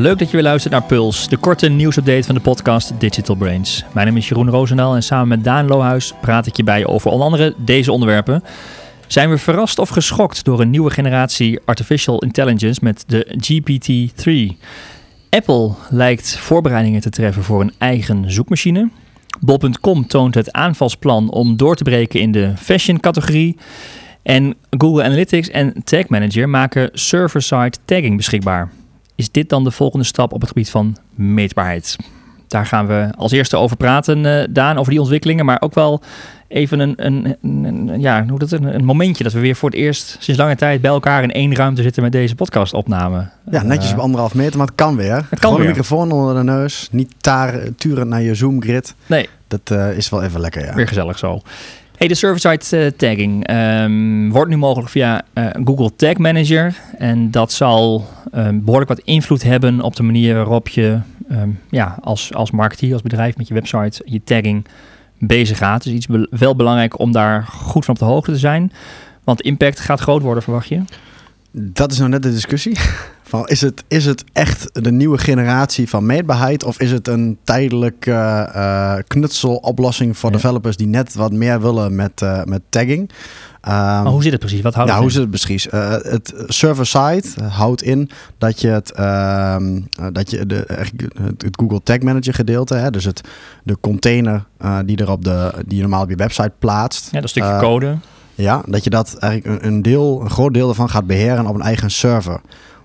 Leuk dat je weer luistert naar Puls, de korte nieuwsupdate van de podcast Digital Brains. Mijn naam is Jeroen Roosendaal en samen met Daan Lohuis praat ik je bij over onder andere deze onderwerpen. Zijn we verrast of geschokt door een nieuwe generatie artificial intelligence met de GPT-3? Apple lijkt voorbereidingen te treffen voor een eigen zoekmachine. Bol.com toont het aanvalsplan om door te breken in de fashion-categorie. En Google Analytics en Tag Manager maken server-side tagging beschikbaar. Is dit dan de volgende stap op het gebied van meetbaarheid? Daar gaan we als eerste over praten, uh, Daan, over die ontwikkelingen, maar ook wel even een, een, een, ja, hoe dat, een, een, momentje dat we weer voor het eerst sinds lange tijd bij elkaar in één ruimte zitten met deze podcastopname. Ja, netjes uh, op anderhalf meter, maar het kan weer. Het kan Gewoon weer. een microfoon onder de neus, niet taar, turend naar je Zoom grid. Nee. Dat uh, is wel even lekker, ja. Weer gezellig zo. Hey, de server-side uh, tagging um, wordt nu mogelijk via uh, Google Tag Manager. En dat zal um, behoorlijk wat invloed hebben op de manier waarop je um, ja, als, als marketeer, als bedrijf met je website, je tagging bezig gaat. Dus iets wel belangrijk om daar goed van op de hoogte te zijn. Want impact gaat groot worden, verwacht je? Dat is nou net de discussie. Van is, het, is het echt de nieuwe generatie van meetbaarheid of is het een tijdelijke uh, knutseloplossing voor ja. developers die net wat meer willen met, uh, met tagging? Um, maar hoe zit het precies? Wat houdt ja, het hoe zit het precies? Uh, het server-side houdt in dat je het, uh, dat je de, het Google Tag Manager gedeelte, hè, dus het, de container die, er op de, die je normaal op je website plaatst. Ja, dat stukje code. Ja, dat je dat eigenlijk een, een deel, een groot deel ervan gaat beheren op een eigen server.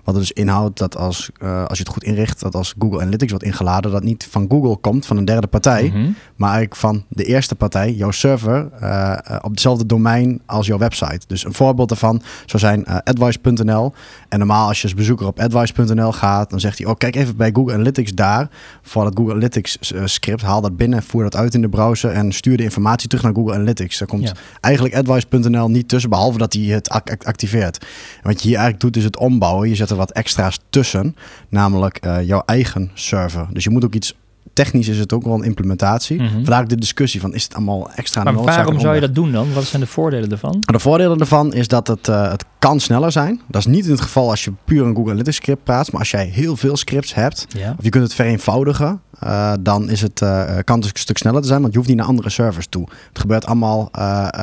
Wat dus inhoudt dat als, uh, als je het goed inricht, dat als Google Analytics wordt ingeladen, dat niet van Google komt, van een derde partij, Mhm. mm -hmm. maar eigenlijk van de eerste partij, jouw server, uh, op hetzelfde domein als jouw website. Dus een voorbeeld daarvan zou zijn uh, advice.nl. En normaal als je als bezoeker op advice.nl gaat, dan zegt hij, oh kijk even bij Google Analytics daar, voor dat Google Analytics script, haal dat binnen, voer dat uit in de browser en stuur de informatie terug naar Google Analytics. Daar komt ja. eigenlijk advice.nl niet tussen, behalve dat hij het activeert. En wat je hier eigenlijk doet, is het ombouwen. Je zet er wat extra's tussen, namelijk uh, jouw eigen server. Dus je moet ook iets technisch is het ook wel een implementatie. Mm -hmm. Vandaar de discussie van is het allemaal extra Maar waarom zou je dat doen dan? Wat zijn de voordelen ervan? De voordelen ervan is dat het, uh, het kan sneller zijn. Dat is niet in het geval als je puur een Google Analytics script praat. Maar als jij heel veel scripts hebt, ja. of je kunt het vereenvoudigen, uh, dan is het, uh, kan het een stuk sneller te zijn. Want je hoeft niet naar andere servers toe. Het gebeurt allemaal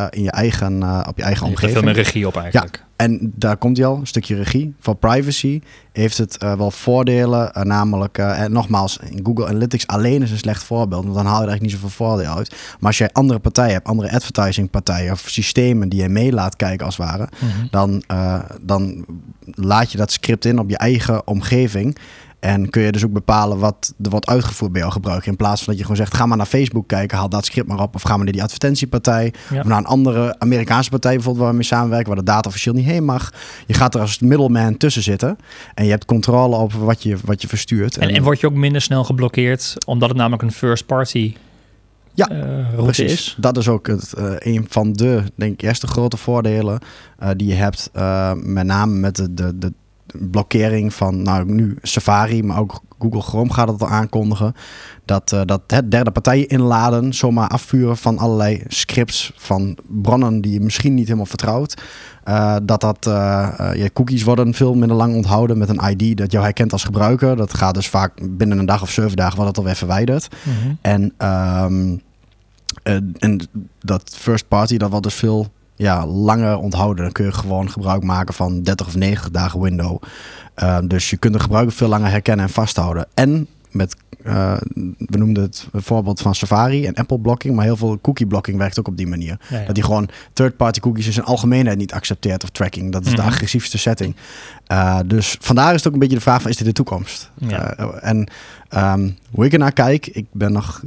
in je eigen, op je eigen je omgeving. Je veel meer regie op eigenlijk. Ja. En daar komt hij al, een stukje regie. Voor privacy heeft het uh, wel voordelen. Uh, namelijk, uh, en nogmaals, in Google Analytics alleen is een slecht voorbeeld. Want dan haal je er eigenlijk niet zoveel voordeel uit. Maar als jij andere partijen hebt, andere advertising partijen of systemen die je mee laat kijken als het ware. Mhm. Mm -hmm. dan, dan laat je dat script in op je eigen omgeving. En kun je dus ook bepalen wat er wordt uitgevoerd bij jouw gebruiker. In plaats van dat je gewoon zegt, ga maar naar Facebook kijken, haal dat script maar op. Of ga maar naar die advertentiepartij. Ja. Of naar een andere Amerikaanse partij bijvoorbeeld waar we mee samenwerken, waar de data officieel niet heen mag. Je gaat er als middleman tussen zitten. En je hebt controle op wat je, wat je verstuurt. En, en word je ook minder snel geblokkeerd, omdat het namelijk een first party ja, uh, precies. Is. Dat is ook het, uh, een van de, denk ik, eerste grote voordelen uh, die je hebt. met name met de, de, de blokkering van, nou nu Safari, maar ook Google Chrome gaat het al aankondigen. Dat, uh, dat het derde partijen inladen, zomaar afvuren van allerlei scripts van bronnen die je misschien niet helemaal vertrouwt. Uh, dat dat, uh, je cookies worden veel minder lang onthouden met een ID dat jou herkent als gebruiker. Dat gaat dus vaak binnen een dag of zeven dagen wordt het alweer verwijderd. Mm -hmm. En, um, en dat first party, dat wordt dus veel ja, langer onthouden. Dan kun je gewoon gebruik maken van 30 of 90 dagen window. Uh, dus je kunt de gebruiker veel langer herkennen en vasthouden. En met, uh, we noemden het voorbeeld van Safari en Apple blocking, maar heel veel cookie blocking werkt ook op die manier. Ja, ja. Dat die gewoon third-party cookies in zijn algemeenheid niet accepteert of tracking. Dat is Mhm. de agressiefste setting. Uh, dus vandaar is het ook een beetje de vraag van, is dit de toekomst? Ja. Uh, en um, hoe ik ernaar kijk, ik ben nog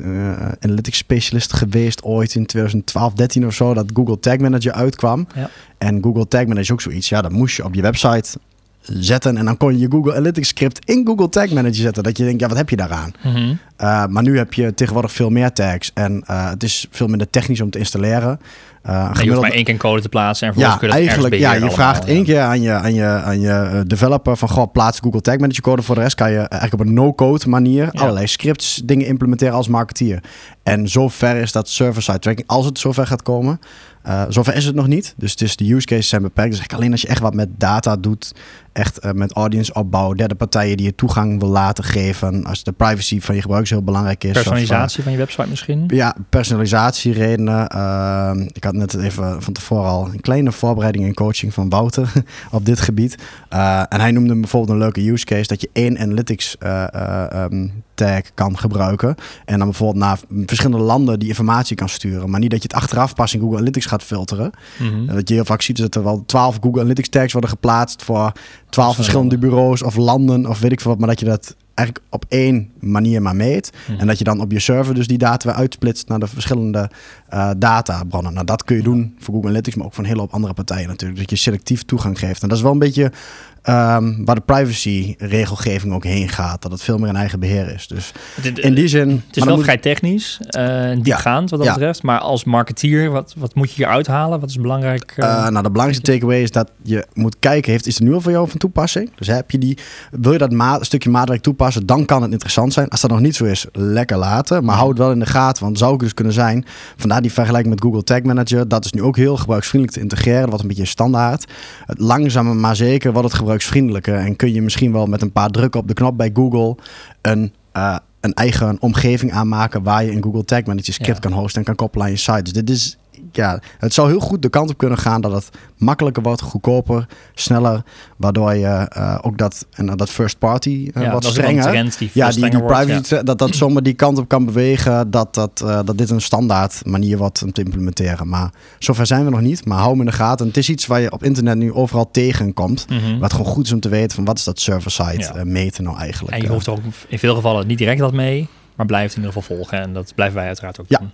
analytics specialist geweest ooit in 2012, 13 of zo, dat Google Tag Manager uitkwam. Ja. En Google Tag Manager is ook zoiets. Ja, dan moest je op je website zetten en dan kon je je Google Analytics script in Google Tag Manager zetten. Dat je denkt, ja, wat heb je daaraan? Mhm. Uh, maar nu heb je tegenwoordig veel meer tags en uh, het is veel minder technisch om te installeren. Uh, je hoeft maar één keer code te plaatsen en ja, vervolgens kun je dat eigenlijk, ja, je vraagt één ja. keer aan je, aan je, aan je eh, developer van, goh, plaats Google Tag Manager code. Voor de rest kan je eigenlijk op een no-code manier Ja. allerlei scripts dingen implementeren als marketeer. En zover is dat server-side tracking, als het zover gaat komen. Eh, zover is het nog niet. Dus het is, de use cases zijn beperkt. Dus eigenlijk alleen als je echt wat met data doet, echt eh, met audience opbouw, derde partijen die je toegang wil laten geven. Als de privacy van je gebruikers heel belangrijk is. of, eh, Personalisatie van je website misschien? ja, personalisatieredenen. Ehm, ik had net even van tevoren al een kleine voorbereiding en coaching van Wouter op dit gebied. Eh, en hij noemde bijvoorbeeld een leuke use case dat je één analytics eh, eh, ehm, tag kan gebruiken. En dan bijvoorbeeld naar verschillende landen die informatie kan sturen. Maar niet dat je het achteraf pas in Google Analytics gaat filteren. Mhm. Dat je heel vaak ziet dat er wel 12 Google Analytics tags worden geplaatst voor 12 verschillende bureaus of landen of weet ik veel wat. Maar dat je dat eigenlijk op één manier maar meet. Mhm. En dat je dan op je server dus die data weer uitsplitst naar de verschillende eh, databronnen. Nou, dat kun je doen voor Google Analytics, maar ook voor een hele hoop andere partijen natuurlijk. Dat je selectief toegang geeft. En dat is wel een beetje ehm, waar de privacy-regelgeving ook heen gaat. Dat het veel meer in eigen beheer is. Dus in die zin... Het is wel vrij technisch, en diepgaand wat dat Ja. betreft. Maar als marketeer, wat, wat moet je hier uithalen? Wat is belangrijk? eh? Eh, nou, de belangrijkste takeaway is dat je moet kijken, heeft, is het nu al voor jou van toepassing? Dus heb je die, wil je dat ma- stukje maatwerk toepassen, dan kan het interessant zijn. Als dat nog niet zo is, lekker laten. Maar hou het wel in de gaten, want het zou ook dus kunnen zijn. Vandaar die vergelijking met Google Tag Manager. Dat is nu ook heel gebruiksvriendelijk te integreren. Wordt een beetje standaard. Het langzamer maar zeker wordt het gebruiksvriendelijker. En kun je misschien wel met een paar drukken op de knop bij Google een... eh, een eigen omgeving aanmaken waar je een Google Tag Manager script Ja. kan hosten en kan koppelen aan je site. Dus dit is, ja, het zou heel goed de kant op kunnen gaan dat het makkelijker wordt, goedkoper, sneller, waardoor je eh, ook dat en dat first party eh, ja, wat strenger. trend die Ja, die, die strenger wordt, privacy, ja. dat dat zomaar die kant op kan bewegen, dat, dat, eh, dat dit een standaard manier wordt om te implementeren. Maar zover zijn we nog niet, maar hou hem in de gaten. Het is iets waar je op internet nu overal tegenkomt. Mhm. Wat gewoon goed is om te weten van wat is dat server-side Ja. eh, meten nou eigenlijk. En je eh. hoeft er ook in veel gevallen niet direct dat mee, maar blijft in ieder geval volgen. En dat blijven wij uiteraard ook Ja. doen.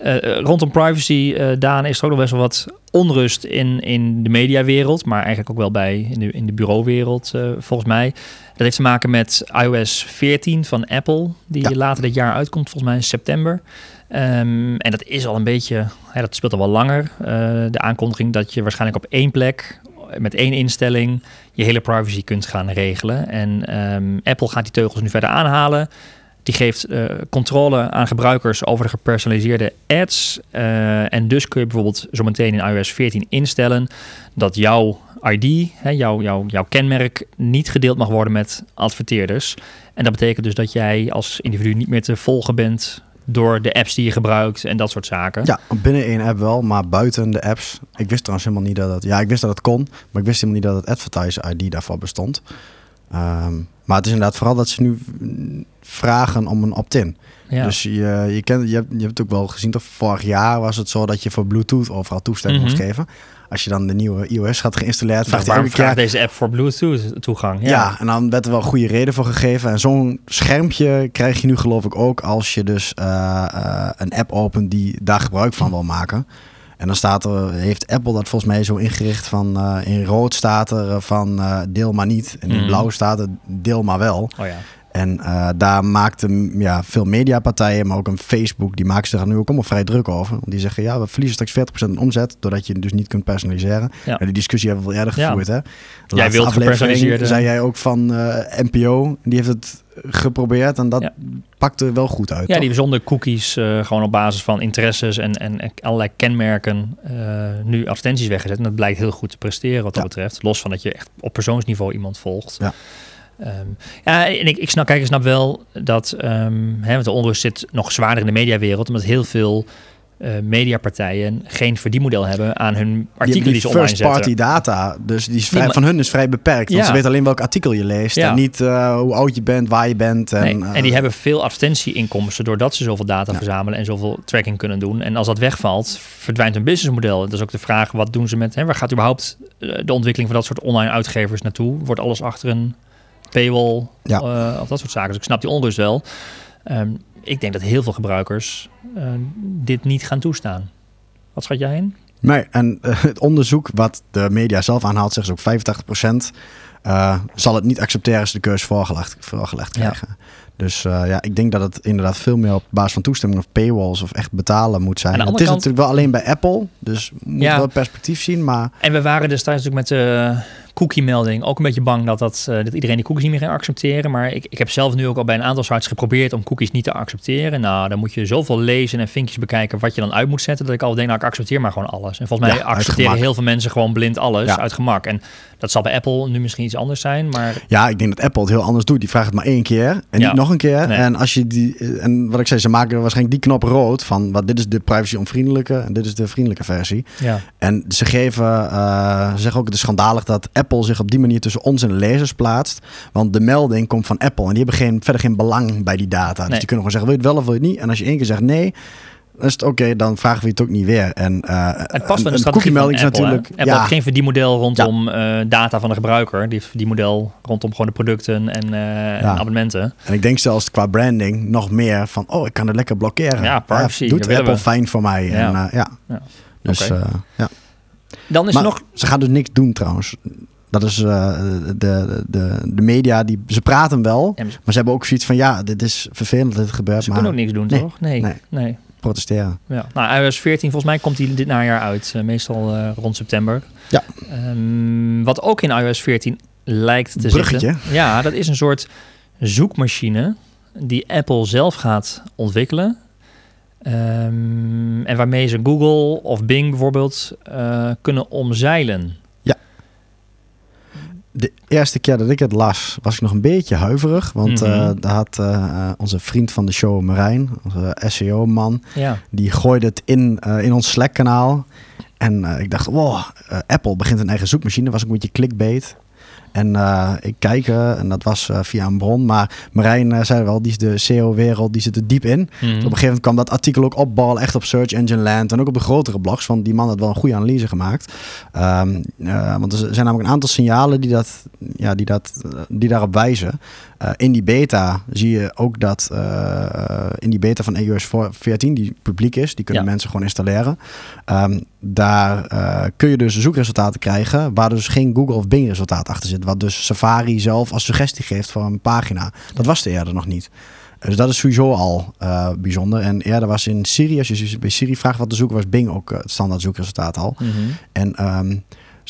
Eh, eh, rondom privacy, eh, Daan, is er ook nog best wel wat onrust in, in de mediawereld, maar eigenlijk ook wel bij in de, in de bureauwereld, volgens mij. Dat heeft te maken met iOS 14 van Apple, die Ja. later dit jaar uitkomt, volgens mij in september. Ehm, en dat is al een beetje, hè, dat speelt al wel langer. de aankondiging dat je waarschijnlijk op één plek, met één instelling, je hele privacy kunt gaan regelen. En ehm, Apple gaat die teugels nu verder aanhalen. Die geeft eh, controle aan gebruikers over de gepersonaliseerde ads. Eh, en dus kun je bijvoorbeeld zometeen in iOS 14 instellen dat jouw ID, hè, jouw, jouw, kenmerk, niet gedeeld mag worden met adverteerders. En dat betekent dus dat jij als individu niet meer te volgen bent door de apps die je gebruikt en dat soort zaken. Ja, binnen één app wel, maar buiten de apps. Ik wist trouwens helemaal niet dat het... Ja, ik wist dat het kon, maar ik wist helemaal niet dat het advertiser ID daarvoor bestond. Ehm, maar het is inderdaad vooral dat ze nu vragen om een opt-in. Ja. Dus je, je, kent, je, hebt, je hebt het ook wel gezien, toch vorig jaar was het zo dat je voor Bluetooth overal toestemming Mhm. moest geven. Als je dan de nieuwe iOS gaat geïnstalleerd, vraagt hij waarom vraagt deze app voor Bluetooth toegang? Ja. en dan werd er wel goede reden voor gegeven. En zo'n schermpje krijg je nu geloof ik ook als je dus eh, eh, een app opent die daar gebruik van wil maken. En dan staat er, heeft Apple dat volgens mij zo ingericht van eh, in rood staat er van deel maar niet. En in Mhm. blauw staat er deel maar wel. Oh ja. En eh, daar maakten ja, veel mediapartijen, maar ook een Facebook, die maken zich er nu ook allemaal vrij druk over. Want die zeggen, ja, we verliezen straks 40% in omzet, doordat je dus niet kunt personaliseren. Ja. En die discussie hebben we wel eerder Ja. gevoerd, hè? De Jij wilt gepersonaliseerde- zei jij ook van eh, NPO, die heeft het geprobeerd en dat Ja. pakte wel goed uit. Ja, toch? die zonder cookies, eh, gewoon op basis van interesses en, en allerlei kenmerken nu advertenties weggezet. En dat blijkt heel goed te presteren wat dat Ja. betreft. Los van dat je echt op persoonsniveau iemand volgt. Ja. Ehm, ja, en ik, ik snap, kijk, ik snap wel dat ehm, hè, want de onrust zit nog zwaarder in de mediawereld, omdat heel veel eh, mediapartijen geen verdienmodel hebben aan hun artikelen die, ze online first zetten. party data, dus die is vrij, van hun is vrij beperkt. Want ze weten alleen welk artikel je leest Ja. en niet eh, hoe oud je bent, waar je bent. En, Nee, eh, en die hebben veel advertentieinkomsten doordat ze zoveel data Ja. verzamelen en zoveel tracking kunnen doen. En als dat wegvalt, verdwijnt hun businessmodel. Dat is ook de vraag, wat doen ze met, hè, waar gaat überhaupt eh, de ontwikkeling van dat soort online uitgevers naartoe? Wordt alles achter een paywall Ja. eh, of dat soort zaken? Dus ik snap die onrust wel. Ehm, ik denk dat heel veel gebruikers eh, dit niet gaan toestaan. Wat schat jij in? Nee, en het onderzoek wat de media zelf aanhaalt, zegt ze ook 85% eh zal het niet accepteren als de keuze voorgelegd, voorgelegd Ja. krijgen. Dus ja, ik denk dat het inderdaad veel meer op basis van toestemming of paywalls of echt betalen moet zijn. Het is natuurlijk wel alleen bij Apple, dus moet Ja. wel perspectief zien, maar En we waren destijds natuurlijk met de cookie-melding ook een beetje bang dat, dat, eh, dat iedereen die cookies niet meer ging accepteren. Maar ik, ik heb zelf nu ook al bij een aantal sites geprobeerd om cookies niet te accepteren. Nou, dan moet je zoveel lezen en vinkjes bekijken wat je dan uit moet zetten. Dat ik al denk, nou, ik accepteer maar gewoon alles. En volgens mij Ja, accepteren heel veel mensen gewoon blind alles uit gemak. En dat zal bij Apple nu misschien iets anders zijn, maar Ja, ik denk dat Apple het heel anders doet. Die vraagt het maar één keer en Ja. niet nog een keer. Nee. En als je die en wat ik zei, ze maken waarschijnlijk die knop rood van wat dit is de privacy onvriendelijke en dit is de vriendelijke versie. ja. En ze geven, eh, ze zeggen ook het is schandalig dat Apple zich op die manier tussen ons en de lezers plaatst. Want de melding komt van Apple en die hebben geen, verder geen belang bij die data. Dus die kunnen gewoon zeggen, wil je het wel of wil je het niet? En als je één keer zegt nee, is het oké, dan vragen we het ook niet weer. En, eh Het past een- een strategie cookie-melding is Apple. hè? natuurlijk... Apple ja, heeft geen verdienmodel rondom eh, data van de gebruiker. Die verdienmodel rondom gewoon de producten en, eh, en abonnementen. En ik denk zelfs qua branding nog meer van, oh, ik kan het lekker blokkeren. Ja, privacy, doet Apple we. fijn voor mij. Ja. En, ja. Ja. Dus ja. Dan is maar nog... ze gaan dus niks doen trouwens. Dat is de, de, de media, die, ze praten wel, Ja, maar ze- maar ze hebben ook zoiets van, ja, dit is vervelend dat dit gebeurt, ze maar kunnen ook niks doen, Nee. toch? Nee. Nee. nee. Protesteren. Ja. Nou, iOS 14, volgens mij komt die dit najaar uit. eh, meestal eh, rond september. Ja. Ehm, wat ook in iOS 14 lijkt te Bruggetje. zitten. Ja, dat is een soort zoekmachine die Apple zelf gaat ontwikkelen. Ehm, en waarmee ze Google of Bing bijvoorbeeld eh, kunnen omzeilen. De eerste keer dat ik het las, was ik nog een beetje huiverig. Want Mhm. eh, daar had eh, eh, onze vriend van de show, Marijn, onze SEO-man, Ja, die gooide het in, in ons Slack-kanaal. En ik dacht, wow, Apple begint een eigen zoekmachine. was ook een beetje clickbait. En eh, ik kijk, eh, en dat was eh, via een bron. Maar Marijn zei wel, die is de SEO-wereld, die zit er diep in. Mhm. Op een gegeven moment kwam dat artikel ook opballen, echt op Search Engine Land. En ook op de grotere blogs, want die man had wel een goede analyse gemaakt. Ehm, eh, want er zijn namelijk een aantal signalen die, dat, ja, die, dat, die daarop wijzen. In die beta zie je ook dat in die beta van iOS 14, die publiek is, die kunnen Ja. mensen gewoon installeren. Ehm, daar eh, kun je dus zoekresultaten krijgen waar dus geen Google of Bing resultaat achter zit. Wat dus Safari zelf als suggestie geeft voor een pagina. Dat was er eerder nog niet. Dus dat is sowieso al eh, bijzonder. En eerder was in Siri, als je bij Siri vraagt wat te zoeken, was Bing ook eh, het standaard zoekresultaat al. Mhm. En ehm,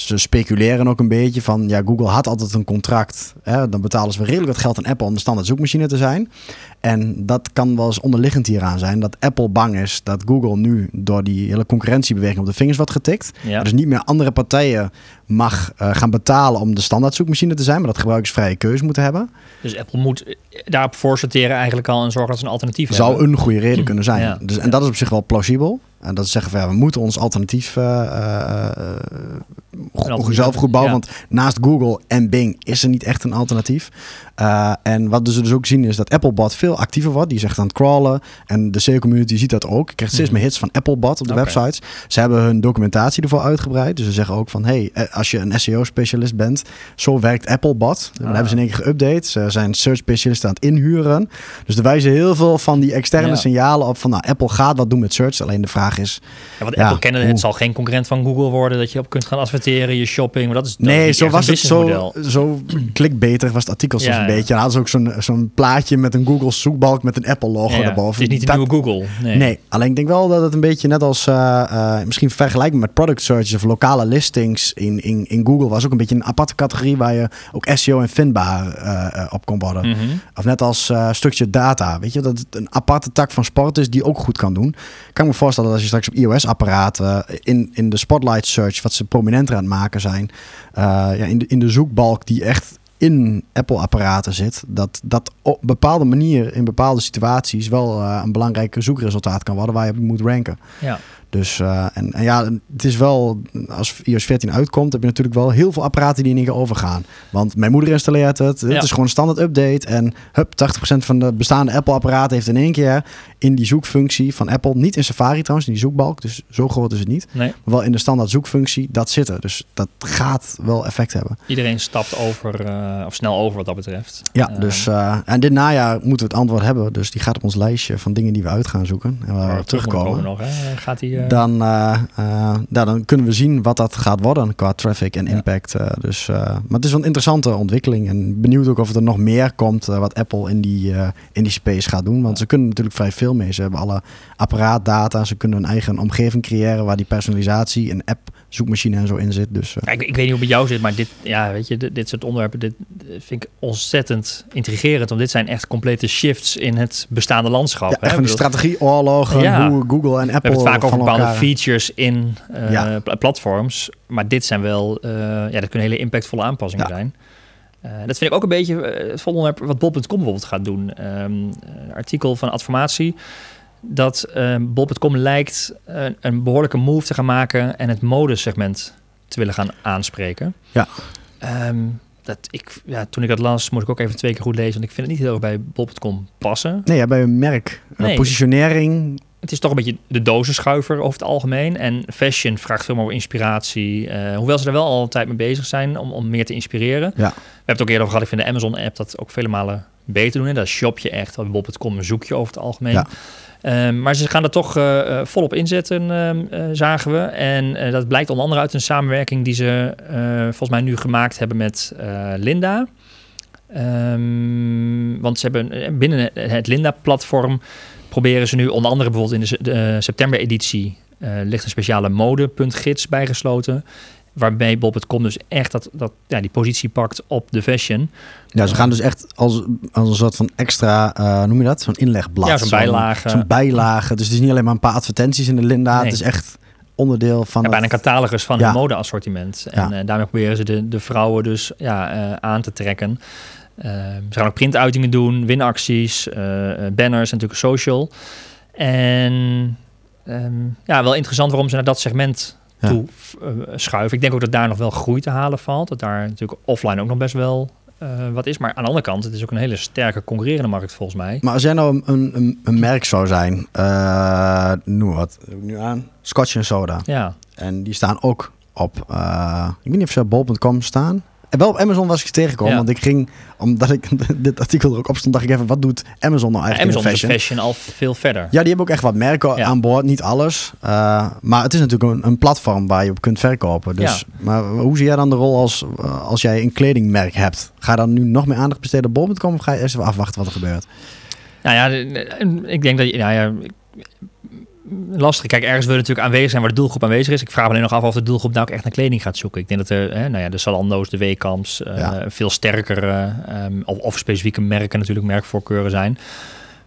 ze speculeren ook een beetje van, ja, Google had altijd een contract. Hè, dan betalen ze weer redelijk wat geld aan Apple om de standaard zoekmachine te zijn. En dat kan wel eens onderliggend hieraan zijn, dat Apple bang is dat Google nu door die hele concurrentiebeweging op de vingers wordt getikt. Ja. Dus niet meer andere partijen mag eh, gaan betalen om de standaard zoekmachine te zijn, maar dat gebruikers vrije keuze moeten hebben. Dus Apple moet eh, daarop voor sorteren eigenlijk al en zorgen dat ze een alternatief zou hebben. een goede reden kunnen zijn. Ja. Dus, en dat is op zich wel plausibel. En dat zeggen van ja, we moeten ons alternatief eh, eh, eh, go- alternatief zelf goed bouwen. ja. Want naast Google en Bing is er niet echt een alternatief. Eh, en wat ze dus ook zien is dat Applebot veel actiever wordt. Die zegt aan het crawlen. En de SEO-community ziet dat ook. Je krijgt steeds Mhm. meer hits van Applebot op de websites. Ze hebben hun documentatie ervoor uitgebreid. Dus ze zeggen ook van... hey, eh, als je een SEO-specialist bent... zo werkt Applebot. Dan Ah. hebben ze in één keer geüpdate. Ze zijn search-specialisten aan het inhuren. Dus er wijzen heel veel van die externe Ja. signalen op... van nou, Apple gaat wat doen met search. Alleen de vraag is... Ja, want Ja, Apple kennen het zal geen concurrent van Google worden dat je op kunt gaan adverteren, je shopping. Maar dat is dat Nee, zo was het zo, zo clickbaiter was het artikel ja. Beetje. En hadden ze ook zo'n zo'n plaatje met een Google zoekbalk met een Apple logo erboven. Het is niet de nieuwe Google. Nee. Nee. alleen ik denk wel dat het een beetje net als eh, eh, misschien vergelijkbaar met product searches of lokale listings in, in, in Google was ook een beetje een aparte categorie waar je ook SEO en vindbaar eh, op kon worden. Mhm. Of net als structured data. Weet je, dat het een aparte tak van sport is die ook goed kan doen. Ik kan me voorstellen dat als je straks op iOS-apparaten in, in de spotlight search, wat ze prominenter aan het maken zijn, ja, in, de, in de zoekbalk die echt in Apple-apparaten zit, dat dat op bepaalde manier in bepaalde situaties wel eh, een belangrijk zoekresultaat kan worden waar je moet ranken. Ja. Dus eh, en, en ja, het is wel, als iOS 14 uitkomt, heb je natuurlijk wel heel veel apparaten die in één keer overgaan. Want mijn moeder installeert het, het Ja. is gewoon een standaard update. En hup, 80% van de bestaande Apple-apparaten heeft in één keer in die zoekfunctie van Apple, niet in Safari trouwens, in die zoekbalk, dus zo groot is het niet, Nee, maar wel in de standaard zoekfunctie, dat zitten. Dus dat gaat wel effect hebben. iedereen stapt over eh, of snel over wat dat betreft. Ja, Eh, dus en dit najaar moeten we het antwoord hebben. Dus die gaat op ons lijstje van dingen die we uit gaan zoeken en waar we moeten terugkomen. komen nog. Hè? Gaat hij? Eh, Dan, eh, eh, dan kunnen we zien wat dat gaat worden qua traffic en Ja. impact. eh, dus, maar het is wel een interessante ontwikkeling. En benieuwd ook of er nog meer komt wat Apple in die, in die space gaat doen. Want ze kunnen natuurlijk vrij veel mee. Ze hebben alle apparaatdata. Ze kunnen een eigen omgeving creëren waar die personalisatie, een app, zoekmachine en zo in zit. Dus eh, Ja, ik, ik weet niet hoe het bij jou zit, maar dit, ja, weet je, dit, dit soort onderwerpen dit, dit vind ik ontzettend intrigerend. Want dit zijn echt complete shifts in het bestaande landschap. ja, hè? van die strategieoorlogen, Ja. hoe Google en we Apple hebben het vaak over bepaalde elkaar... features in eh, Ja. pla- platforms. Maar dit zijn wel, eh, ja, dat kunnen hele impactvolle aanpassingen zijn. Eh, dat vind ik ook een beetje eh, het volgende onderwerp wat Bol.com bijvoorbeeld gaat doen. Ehm, een artikel van Adformatie dat ehm, Bol.com lijkt een, een behoorlijke move te gaan maken en het modesegment te willen gaan aanspreken. Ja. Ehm, dat ik, ja, toen ik dat las, moest ik ook even twee keer goed lezen, want ik vind het niet heel erg bij Bol.com passen. Nee, ja, bij een merk. eh, Nee. positionering. Het is toch een beetje de dozenschuiver over het algemeen. En fashion vraagt veel meer inspiratie. eh, hoewel ze er wel altijd mee bezig zijn om, om meer te inspireren. Ja. We hebben het ook eerder over gehad. Ik vind de Amazon-app dat ook vele malen beter doen. Hè. Daar shop je echt. Op bol.com zoek je over het algemeen. Ja. Ehm, maar ze gaan er toch eh, volop inzetten, ehm, eh, zagen we. En dat blijkt onder andere uit een samenwerking die ze volgens mij nu gemaakt hebben met Linda. Ehm, want ze hebben binnen het Linda-platform proberen ze nu onder andere bijvoorbeeld in de, de september-editie ligt een speciale mode.gids bijgesloten. Waarbij Bob.com dus echt dat, dat, ja, die positie pakt op de fashion. Ja, ze gaan dus echt als, als een soort van extra, eh, noem je dat? Zo'n inlegblad. Ja, zo'n bijlage. Zo'n bijlage. Dus het is niet alleen maar een paar advertenties in de Linda. Nee. Het is echt onderdeel van Ja, het- bijna een catalogus van Ja. hun modeassortiment. En Ja. eh, daarmee proberen ze de, de vrouwen dus ja, eh, aan te trekken. Eh, ze gaan ook printuitingen doen, winacties, banners en natuurlijk social. En ehm, ja, wel interessant waarom ze naar dat segment. Toe eh, schuiven. Ik denk ook dat daar nog wel groei te halen valt. Dat daar natuurlijk offline ook nog best wel eh, wat is. Maar aan de andere kant, het is ook een hele sterke concurrerende markt volgens mij. Maar als jij nou een, een, een merk zou zijn, eh noem wat, heb ik nu aan? Scotch en Soda. Ja, En die staan ook op, eh, ik weet niet of ze op bol.com staan. En wel op Amazon was ik tegengekomen, Ja. want ik ging, omdat ik dit artikel er ook op stond, dacht ik even, wat doet Amazon nou eigenlijk Amazon in de de fashion? fashion al veel verder. Ja, die hebben ook echt wat merken Ja. aan boord, niet alles. Uh, maar het is natuurlijk een, een, platform waar je op kunt verkopen. Dus, Ja. Maar hoe zie jij dan de rol als, uh, als jij een kledingmerk hebt? Ga je dan nu nog meer aandacht besteden op bol.com of ga je eerst even afwachten wat er gebeurt? Nou ja, ik denk dat je, nou ja, lastig. Kijk, ergens wil natuurlijk aanwezig zijn waar de doelgroep aanwezig is. Ik vraag me alleen nog af of de doelgroep nou ook echt naar kleding gaat zoeken. Ik denk dat er, hè, nou ja, de Salando's, de Weekamps, uh, Ja. veel sterker uh, um, of, of specifieke merken natuurlijk merkvoorkeuren zijn.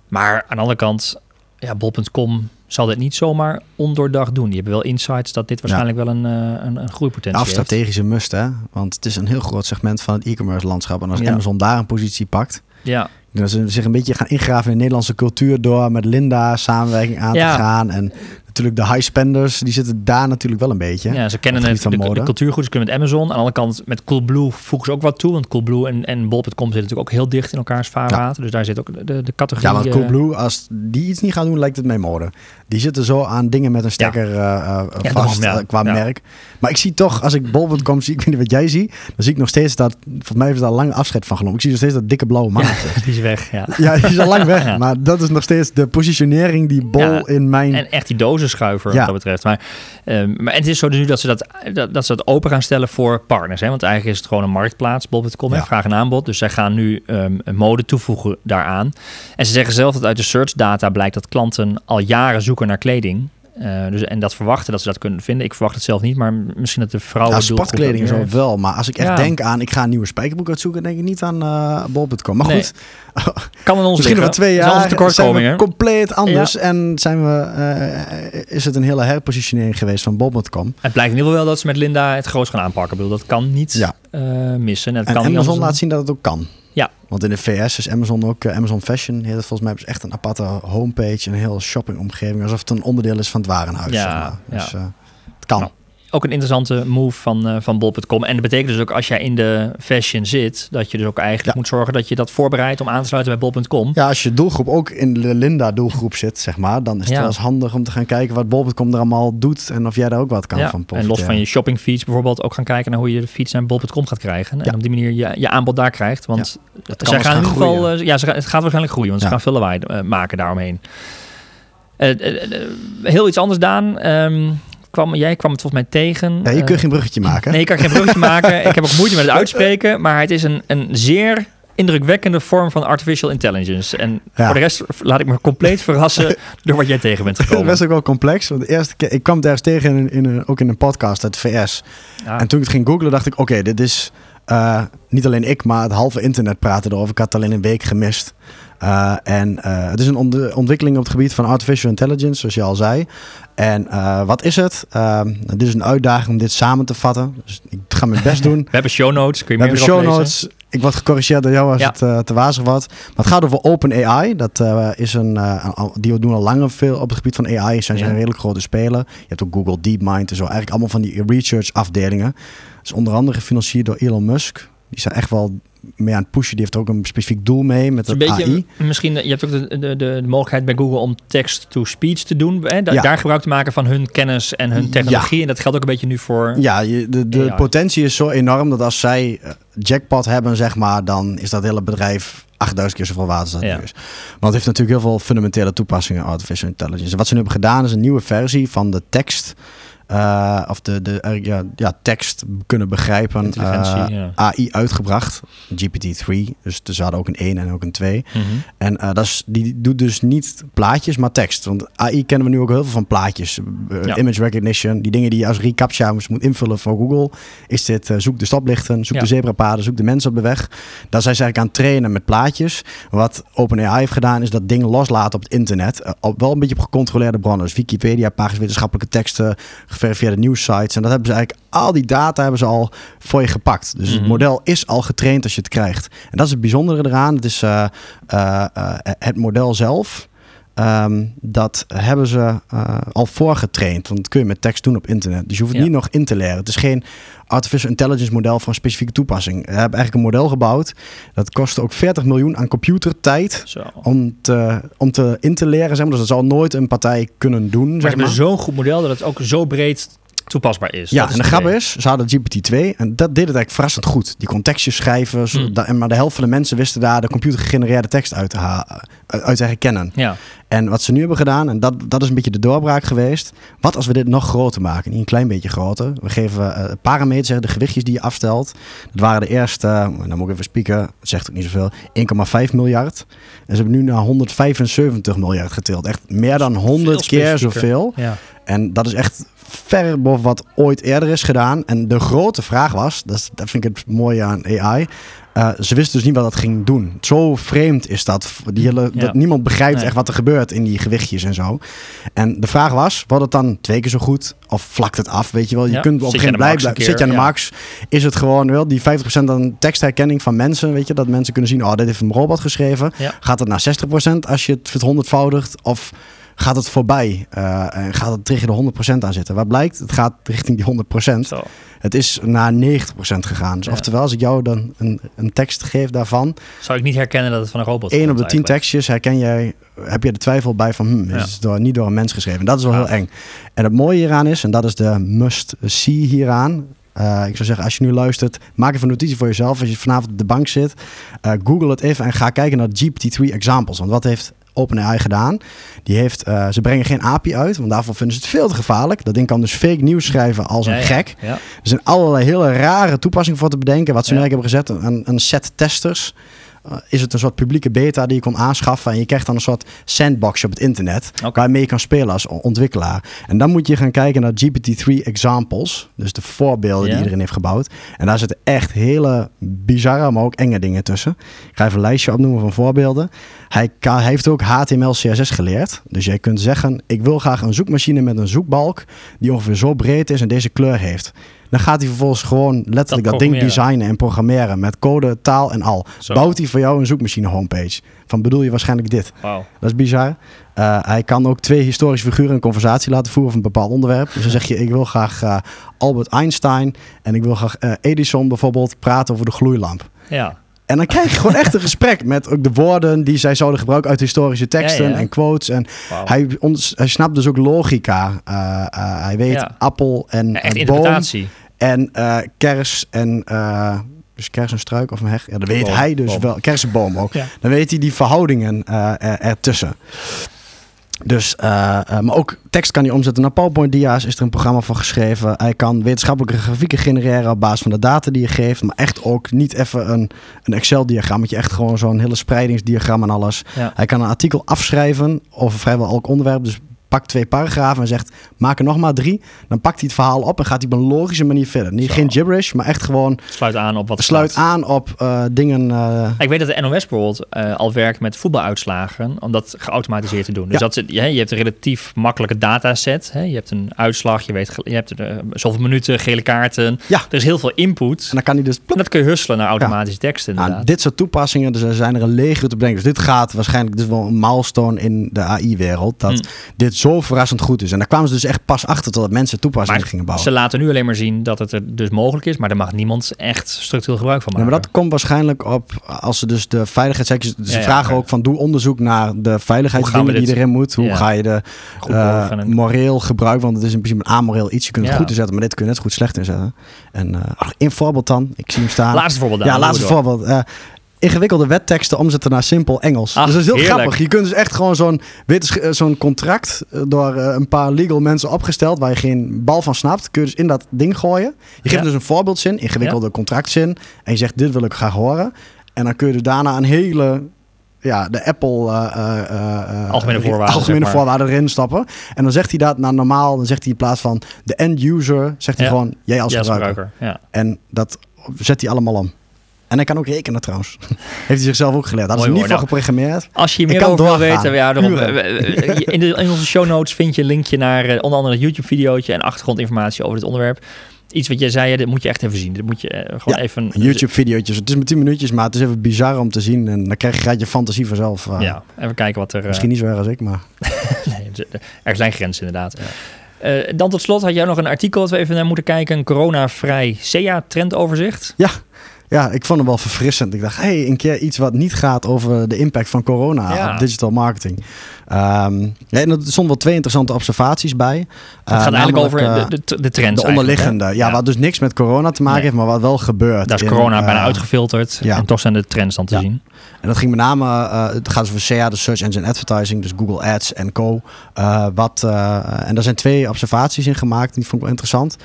Maar aan de andere kant, ja, bol.com zal dit niet zomaar ondoordacht doen. Die hebben wel insights dat dit waarschijnlijk ja. wel een, uh, een, een groeipotentie Af strategische must, hè? Want het is een heel groot segment van het e-commerce landschap. En als. Amazon daar een positie pakt, ja. Dat ze zich een beetje gaan ingraven in de Nederlandse cultuur door met Linda samenwerking aan ja. te gaan. En natuurlijk de high spenders, die zitten daar natuurlijk wel een beetje. Ja, ze kennen het, de, de cultuurgoed, ze kunnen met Amazon. Aan de andere kant met Coolblue voegen ze ook wat toe. Want Coolblue en, en Bol.com zitten natuurlijk ook heel dicht in elkaars vaarwater. Ja. Dus daar zit ook de, de categorie... Ja, want Coolblue, als die iets niet gaan doen, lijkt het mee mode. Die zitten zo aan dingen met een stekker ja. uh, vast ja, qua merk. Maar ik zie toch, als ik Bol.com zie, ik weet niet wat jij ziet, dan zie ik nog steeds dat, volgens mij heeft daar lang afscheid van genomen. Ik zie nog steeds dat dikke blauwe man. die is weg, ja. Ja, die is al lang weg. Maar dat is nog steeds de positionering die Bol in mijn... En echt die dozenschuiver wat dat betreft. Maar, um, maar het is zo dus nu dat ze dat, dat, dat ze dat open gaan stellen voor partners. Hè? Want eigenlijk is het gewoon een marktplaats, bol.com, ja. vraag en aanbod. Dus zij gaan nu um, een mode toevoegen daaraan. En ze zeggen zelf dat uit de search data blijkt dat klanten al jaren zoeken naar kleding. Uh, dus, en dat verwachten dat ze dat kunnen vinden. Ik verwacht het zelf niet, maar misschien dat de vrouwen... Ja, sportkleding zo wel. Maar als ik echt ja. denk aan... ik ga een nieuwe spijkerbroek uitzoeken... denk ik niet aan uh, bol.com. Maar nee. goed. kan in ons Misschien over twee jaar zijn we compleet anders. Ja. En zijn we, uh, is het een hele herpositionering geweest van bol.com. Het blijkt in ieder geval wel dat ze met Linda het groot gaan aanpakken. Ik bedoel, dat kan niet ja. missen. Het en kan Amazon laat zien dat het ook kan. Ja. Want in de VS is Amazon ook, uh, Amazon Fashion, heet het volgens mij is echt een aparte homepage, een heel shoppingomgeving, alsof het een onderdeel is van het warenhuis. Ja, zeg maar. Dus ja. uh, het kan. Nou, ook een interessante move van, uh, van bol.com. En dat betekent dus ook als jij in de fashion zit, dat je dus ook eigenlijk moet zorgen dat je dat voorbereidt om aan te sluiten bij bol.com. Ja, als je doelgroep ook in de Linda doelgroep zit, zeg maar, dan is het wel eens handig om te gaan kijken wat bol.com er allemaal doet en of jij daar ook wat kan van En los van je shopping feeds bijvoorbeeld ook gaan kijken naar hoe je de feeds naar bol.com gaat krijgen. En op die manier je, je aanbod daar krijgt. Want ja, zij gaan in ieder geval, uh, ja, ze, het gaat waarschijnlijk groeien, want ze gaan veel lawaai uh, maken daaromheen. heel iets anders, Daan. Um, kwam, jij kwam het volgens mij tegen. Ja, je kunt geen bruggetje maken. Nee, ik kan geen bruggetje maken. Ik heb ook moeite met het uitspreken, maar het is een, een zeer indrukwekkende vorm van artificial intelligence. En voor de rest laat ik me compleet verrassen door wat jij tegen bent gekomen. Is ook wel complex. Want de eerste keer, ik kwam het ergens tegen in, in een, ook in een podcast uit de VS. En toen ik het ging googlen, dacht ik, oké, dit is uh, niet alleen ik, maar het halve internet praten erover. Ik had het al in een week gemist. Uh, en uh, het is een ontwikkeling op het gebied van artificial intelligence, zoals je al zei. En uh, wat is het? dit is een uitdaging om dit samen te vatten. Dus ik ga mijn best doen. We hebben show notes. Kun je We hebben show notes. Ik word gecorrigeerd door jou als het te wazig wordt. Maar het gaat over OpenAI. Dat is een, die doen al langer veel op het gebied van AI. Zijn, zijn een redelijk grote speler. Je hebt ook Google DeepMind en zo. Eigenlijk allemaal van die research afdelingen. Dat is onder andere gefinancierd door Elon Musk. Die zijn echt wel mee aan het pushen. Die heeft ook een specifiek doel mee met het beetje, AI. Misschien, je hebt ook de, de, de, mogelijkheid bij Google om text-to-speech te doen. Hè? Daar gebruik te maken van hun kennis en hun technologie. En dat geldt ook een beetje nu voor... Ja, de, de potentie is zo enorm dat als zij eh, jackpot hebben, zeg maar, dan is dat hele bedrijf 8000 keer zoveel water ja. is. Want het heeft natuurlijk heel veel fundamentele toepassingen artificial intelligence. En wat ze nu hebben gedaan is een nieuwe versie van de tekst uh, of de, de ja, ja, tekst kunnen begrijpen. Uh, ja. AI uitgebracht, GPT-3. Dus er hadden ook een 1 en ook een 2. Mm -hmm. En uh, dat is, die doet dus niet plaatjes, maar tekst. Want AI kennen we nu ook heel veel van plaatjes. Ja. Image recognition, die dingen die je als reCAPTCHA moet invullen voor Google. Is dit zoek de stoplichten, zoek de zebrapaden, zoek de mensen op de weg. Daar zijn ze eigenlijk aan het trainen met plaatjes. Wat OpenAI heeft gedaan is dat ding loslaten op het internet. op, wel een beetje op gecontroleerde bronnen. Dus Wikipedia, pagina's, wetenschappelijke teksten geverifieerde nieuwsites. En dat hebben ze eigenlijk, al die data hebben ze al voor je gepakt. Dus het mhm. model is al getraind als je het krijgt. En dat is het bijzondere eraan. Het is uh, uh, het model zelf. Um, dat hebben ze uh, al voorgetraind. Want dat kun je met tekst doen op internet. Dus je hoeft het niet nog in te leren. Het is geen artificial intelligence model voor een specifieke toepassing. We hebben eigenlijk een model gebouwd. Dat kostte ook 40 miljoen aan computertijd om te, om te in te leren. Zeg maar. Dus dat zal nooit een partij kunnen doen. Maar zeg maar. zo'n goed model dat het ook zo breed toepassbaar is. Ja, en de grap is, ze hadden GPT-2 en dat deed het eigenlijk verrassend goed. Die kon tekstjes schrijven, mm. maar de helft van de mensen wisten daar de computer gegenereerde tekst uit te, uit te herkennen. Ja. En wat ze nu hebben gedaan, en dat, dat is een beetje de doorbraak geweest. Wat als we dit nog groter maken? Niet een klein beetje groter. We geven uh, parameters, de gewichtjes die je afstelt. Dat waren de eerste, uh, dan moet ik even spieken, dat zegt ook niet zoveel, 1,5 miljard. En ze hebben nu naar 175 miljard getild. Echt meer dan 100 keer zoveel. Ja. En dat is echt ver boven wat ooit eerder is gedaan. En de grote vraag was, dat, dat vind ik het mooie aan AI. Uh, eh, ze wisten dus niet wat dat ging doen. Zo vreemd is dat. Die hele, dat niemand begrijpt echt wat er gebeurt in die gewichtjes en zo. En de vraag was, wordt het dan twee keer zo goed? Of vlakt het af? Weet je wel, je kunt op een gegeven moment blijven. Zit je aan de max? Is het gewoon wel die 50% aan tekstherkenning van mensen? Weet je, dat mensen kunnen zien, oh, dit heeft een robot geschreven. Gaat het naar 60% als je het 100voudigt? Of gaat het voorbij uh, en gaat het tegen de 100% aan zitten. Wat blijkt? Het gaat richting die 100%. Zo. Het is naar 90% gegaan. Dus oftewel, als ik jou dan een, een tekst geef daarvan... Zou ik niet herkennen dat het van een robot is? Eén op de 10 tekstjes herken jij, heb je de twijfel bij van... Hm, is het door, niet door een mens geschreven. Dat is wel heel eng. En het mooie hieraan is, en dat is de must-see hieraan... Uh, ik zou zeggen, als je nu luistert, maak even een notitie voor jezelf. Als je vanavond op de bank zit, uh, google het even en ga kijken naar GPT-3 examples. Want wat heeft OpenAI gedaan. Die heeft, uh, ze brengen geen API uit, want daarvoor vinden ze het veel te gevaarlijk. Dat ding kan dus fake nieuws schrijven als een gek. Er zijn allerlei hele rare toepassingen voor te bedenken. Wat ze nu hebben gezet, een, een set testers is het een soort publieke beta die je kon aanschaffen. En je krijgt dan een soort sandbox op het internet. Okay. Waarmee je kan spelen als ontwikkelaar. En dan moet je gaan kijken naar GPT-3 examples. Dus de voorbeelden die iedereen heeft gebouwd. En daar zitten echt hele bizarre, maar ook enge dingen tussen. Ik ga even een lijstje opnoemen van voorbeelden. Hij, kan, hij heeft ook HTML, CSS geleerd. Dus jij kunt zeggen, ik wil graag een zoekmachine met een zoekbalk... die ongeveer zo breed is en deze kleur heeft. Dan gaat hij vervolgens gewoon letterlijk Dat dat, ding designen en programmeren met code, taal en al. Zo. Bouwt hij voor jou een zoekmachine homepage. Van bedoel je waarschijnlijk dit? Dat is bizar. Eh, hij kan ook twee historische figuren een conversatie laten voeren over een bepaald onderwerp. Dus dan zeg je, ik wil graag eh, Albert Einstein en ik wil graag eh, Edison bijvoorbeeld praten over de gloeilamp. Ja. En dan krijg je gewoon echt een gesprek met ook de woorden die zij zouden gebruiken uit historische teksten Ja, ja. en quotes. En hij, ons, hij snapt dus ook logica. Hij weet Ja. appel en Ja, Echt boom interpretatie. En eh, kers en... eh dus kers en struik of een heg? Ja, dat weet Boom, hij dus boom. wel. Kers en boom ook. Ja. Dan weet hij die verhoudingen eh, er, ertussen. Dus, eh, eh, maar ook tekst kan hij omzetten naar PowerPoint-dia's. Is er een programma voor geschreven. Hij kan wetenschappelijke grafieken genereren op basis van de data die je geeft. Maar echt ook niet even een, een Excel-diagrammetje. Echt gewoon zo'n hele spreidingsdiagram en alles. Ja. Hij kan een artikel afschrijven over vrijwel elk onderwerp. Dus pakt twee paragrafen en zegt, maak er nog maar drie. Dan pakt hij het verhaal op en gaat hij op een logische manier verder. Niet, Zo. geen gibberish, maar echt gewoon Sluit aan op wat er sluit staat. aan op eh, dingen... eh, Ik weet dat de NOS bijvoorbeeld eh, al werkt met voetbaluitslagen om dat geautomatiseerd te doen. Dus Ja. dat, ja, je hebt een relatief makkelijke dataset. Hè? Je hebt een uitslag, je weet je hebt zoveel minuten, gele kaarten. Ja. Er is heel veel input. en dan kan hij dus... En dat kun je husselen naar automatische teksten Nou, dit soort toepassingen, dus er zijn er een legio te bedenken. Dus dit gaat waarschijnlijk, is wel een milestone in de AI-wereld. Dat Hmm. dit zo verrassend goed is. En daar kwamen ze dus echt pas achter totdat mensen toepassingen gingen bouwen. Ze laten nu alleen maar zien dat het er dus mogelijk is, maar daar mag niemand echt structureel gebruik van Ja, maken. maar dat komt waarschijnlijk op als ze dus de veiligheidshekjes... Ze Ja, ja, vragen ook van doe onderzoek naar de veiligheidsdingen die erin moet. Hoe ga je de eh, moreel gebruik, want het is in principe een amoreel iets. Je kunt het goed inzetten, maar dit kun je net goed slecht inzetten. En eh in voorbeeld dan, ik zie hem staan. Laatste voorbeeld dan. Ja, laatste voorbeeld. Eh, ingewikkelde wetteksten omzetten naar simpel Engels. Ach, dus dat is heel heerlijk. grappig. Je kunt dus echt gewoon zo'n eh, zo'n contract eh, door eh, een paar legal mensen opgesteld waar je geen bal van snapt, kun je dus in dat ding gooien. Je geeft Ja. dus een voorbeeldzin, ingewikkelde contractzin, en je zegt dit wil ik graag horen. En dan kun je dus daarna een hele ja, de Apple Algemene voorwaarden, algemene zeg maar. voorwaarden erin stappen. En dan zegt hij dat nou normaal, dan zegt hij in plaats van de end user, zegt hij Ja. gewoon jij als Ja, als gebruiker. gebruiker. Ja. En dat zet hij allemaal om. En hij kan ook rekenen trouwens. Heeft hij zichzelf ook geleerd. Dat is Mooi er niet hoor. voor geprogrammeerd. Als je meer over wil weten, ja, daarom, in, de, in onze show notes vind je een linkje naar eh, onder andere het YouTube-videootje en achtergrondinformatie over dit onderwerp. Iets wat jij zei, dit moet je echt even zien. Dit moet je eh, gewoon Ja, even... Een YouTube-videootjes. Het is maar 10 minuutjes, maar het is even bizar om te zien. En dan krijg je, gaat je fantasie vanzelf. eh, Ja, even kijken wat er... Misschien niet zo erg als ik, maar... nee, er- zijn grenzen inderdaad. Dan tot slot had jij nog een artikel dat we even naar moeten kijken. Een corona-vrij SEA-trendoverzicht. Ja, ik vond hem wel verfrissend. Ik dacht, hey, een keer iets wat niet gaat over de impact van corona Ja. op digital marketing. Ehm ja, en er stonden wel twee interessante observaties bij. Het Eh, gaat eigenlijk namelijk, over eh, de, de, de trends de onderliggende. eigenlijk? Ja, wat dus niks met corona te maken Nee. heeft, maar wat wel gebeurt. Daar is in, corona eh, bijna uitgefilterd. ja. En toch zijn de trends dan te Ja. zien. En dat ging met name, eh, het gaat over SEA, de Search Engine Advertising, dus Google Ads en Co. Eh, wat, eh, en daar zijn twee observaties in gemaakt, die vond ik wel interessant.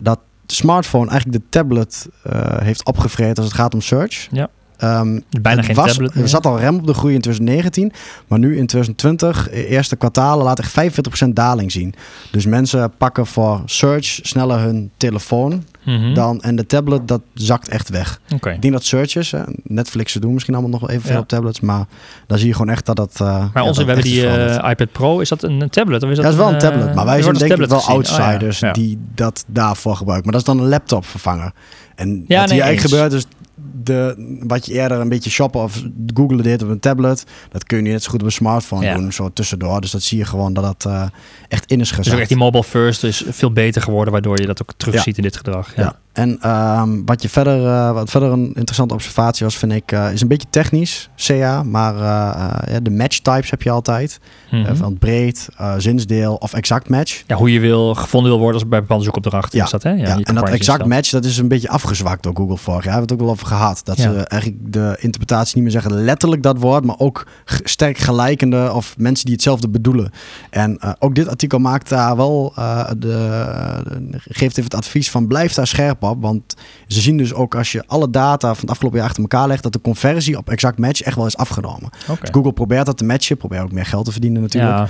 Dat de smartphone eigenlijk de tablet eh, heeft opgevreten als het gaat om search. Ja. Ehm, Bijna geen was- tablet meer. Er zat al rem op de groei in 2019, maar nu in 2020, eh, eerste kwartalen, laat echt 45% daling zien. Dus mensen pakken voor search sneller hun telefoon Mhm. dan, en de tablet, dat zakt echt weg. Ik denk dat searches, hè, Netflix ze doen misschien allemaal nog wel even veel op tablets, maar dan zie je gewoon echt dat dat. eh, Maar ja, onze, we hebben die eh, iPad Pro. Is dat een tablet? Of is ja, dat dat is wel een eh, tablet, maar wij zijn denk ik wel gezien. Ja. outsiders die dat daarvoor gebruiken. Maar dat is dan een laptop vervangen. En Ja, wat nee, hier eigenlijk gebeurt is de, wat je eerder een beetje shoppen of googlen deed op een tablet, dat kun je nu net zo goed op een smartphone Ja. doen, zo tussendoor. Dus dat zie je gewoon dat dat eh, echt in is Dus gezet. ook echt die mobile first is veel beter geworden, waardoor je dat ook terug ziet in dit gedrag. Ja. En ehm, wat, je verder, eh, wat verder een interessante observatie was, vind ik, eh, is een beetje technisch, CA, maar eh, ja, de match types heb je altijd. Mhm. Van breed, zinsdeel of exact match. ja, hoe je wil gevonden wil worden als bij bepaalde zoekopdrachten. Ja. Is dat, hè? Ja, en dat exact match, dat is een beetje afgezwakt door Google vorig jaar. Hebben we het ook wel over gehad. Dat Ja. ze eigenlijk de interpretatie niet meer zeggen letterlijk dat woord, maar ook sterk gelijkende of mensen die hetzelfde bedoelen. En ook dit artikel maakt daar wel, de, de- geeft even het advies van blijf daar scherp op. Want ze zien dus ook als je alle data van het afgelopen jaar achter elkaar legt, dat de conversie op exact match echt wel is afgenomen. Dus Google probeert dat te matchen, probeert ook meer geld te verdienen natuurlijk. Ja,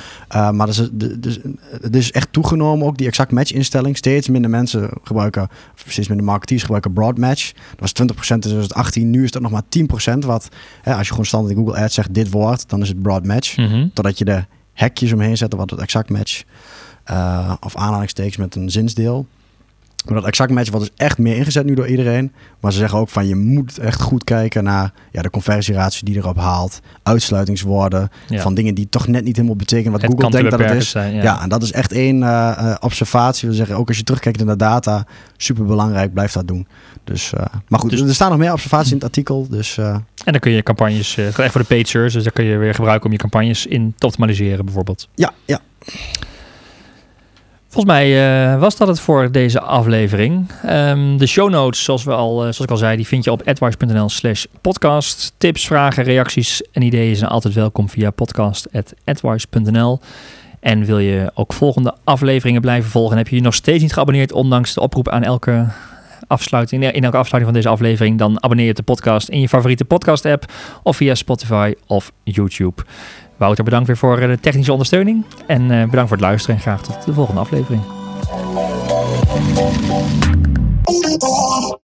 Uh, maar de- dus, het is echt toegenomen, ook die exact match instelling. Steeds minder mensen gebruiken, of steeds minder marketeers gebruiken broad match. Dat was 20% in 2018, nu is dat nog maar 10%. Wat, hè, als je gewoon standaard in Google Ads zegt dit woord, dan is het broad match. Mhm. Totdat je de hekjes omheen zet, wat het exact match. uh, of aanhalingstekens met een zinsdeel. Maar dat exact match wordt dus echt meer ingezet nu door iedereen. Maar ze zeggen ook van je moet echt goed kijken naar ja, de conversieratio die erop haalt. Uitsluitingswoorden Ja. van dingen die toch net niet helemaal betekenen wat Het Google denkt dat het is. zijn, Ja. ja. en dat is echt één eh, eh, observatie. We zeggen ook als je terugkijkt naar de data, super belangrijk, blijf dat doen. Dus, eh, maar goed, Dus- er staan nog meer observaties in het artikel. Dus En dan kun je campagnes, het gaat echt voor de paid search, dus daar kun je weer gebruiken om je campagnes in te optimaliseren bijvoorbeeld. ja, ja. Volgens mij eh, was dat het voor deze aflevering. Ehm, de show notes, zoals, we al, eh, zoals ik al zei, die vind je op advice.nl slash podcast. Tips, vragen, reacties en ideeën zijn altijd welkom via podcast.advice.nl. En wil je ook volgende afleveringen blijven volgen, heb je je nog steeds niet geabonneerd, ondanks de oproep aan elke afsluiting, in elke afsluiting van deze aflevering, dan abonneer je op de podcast in je favoriete podcast app of via Spotify of YouTube. Wouter, bedankt weer voor eh, de technische ondersteuning. En eh, bedankt voor het luisteren en graag tot de volgende aflevering.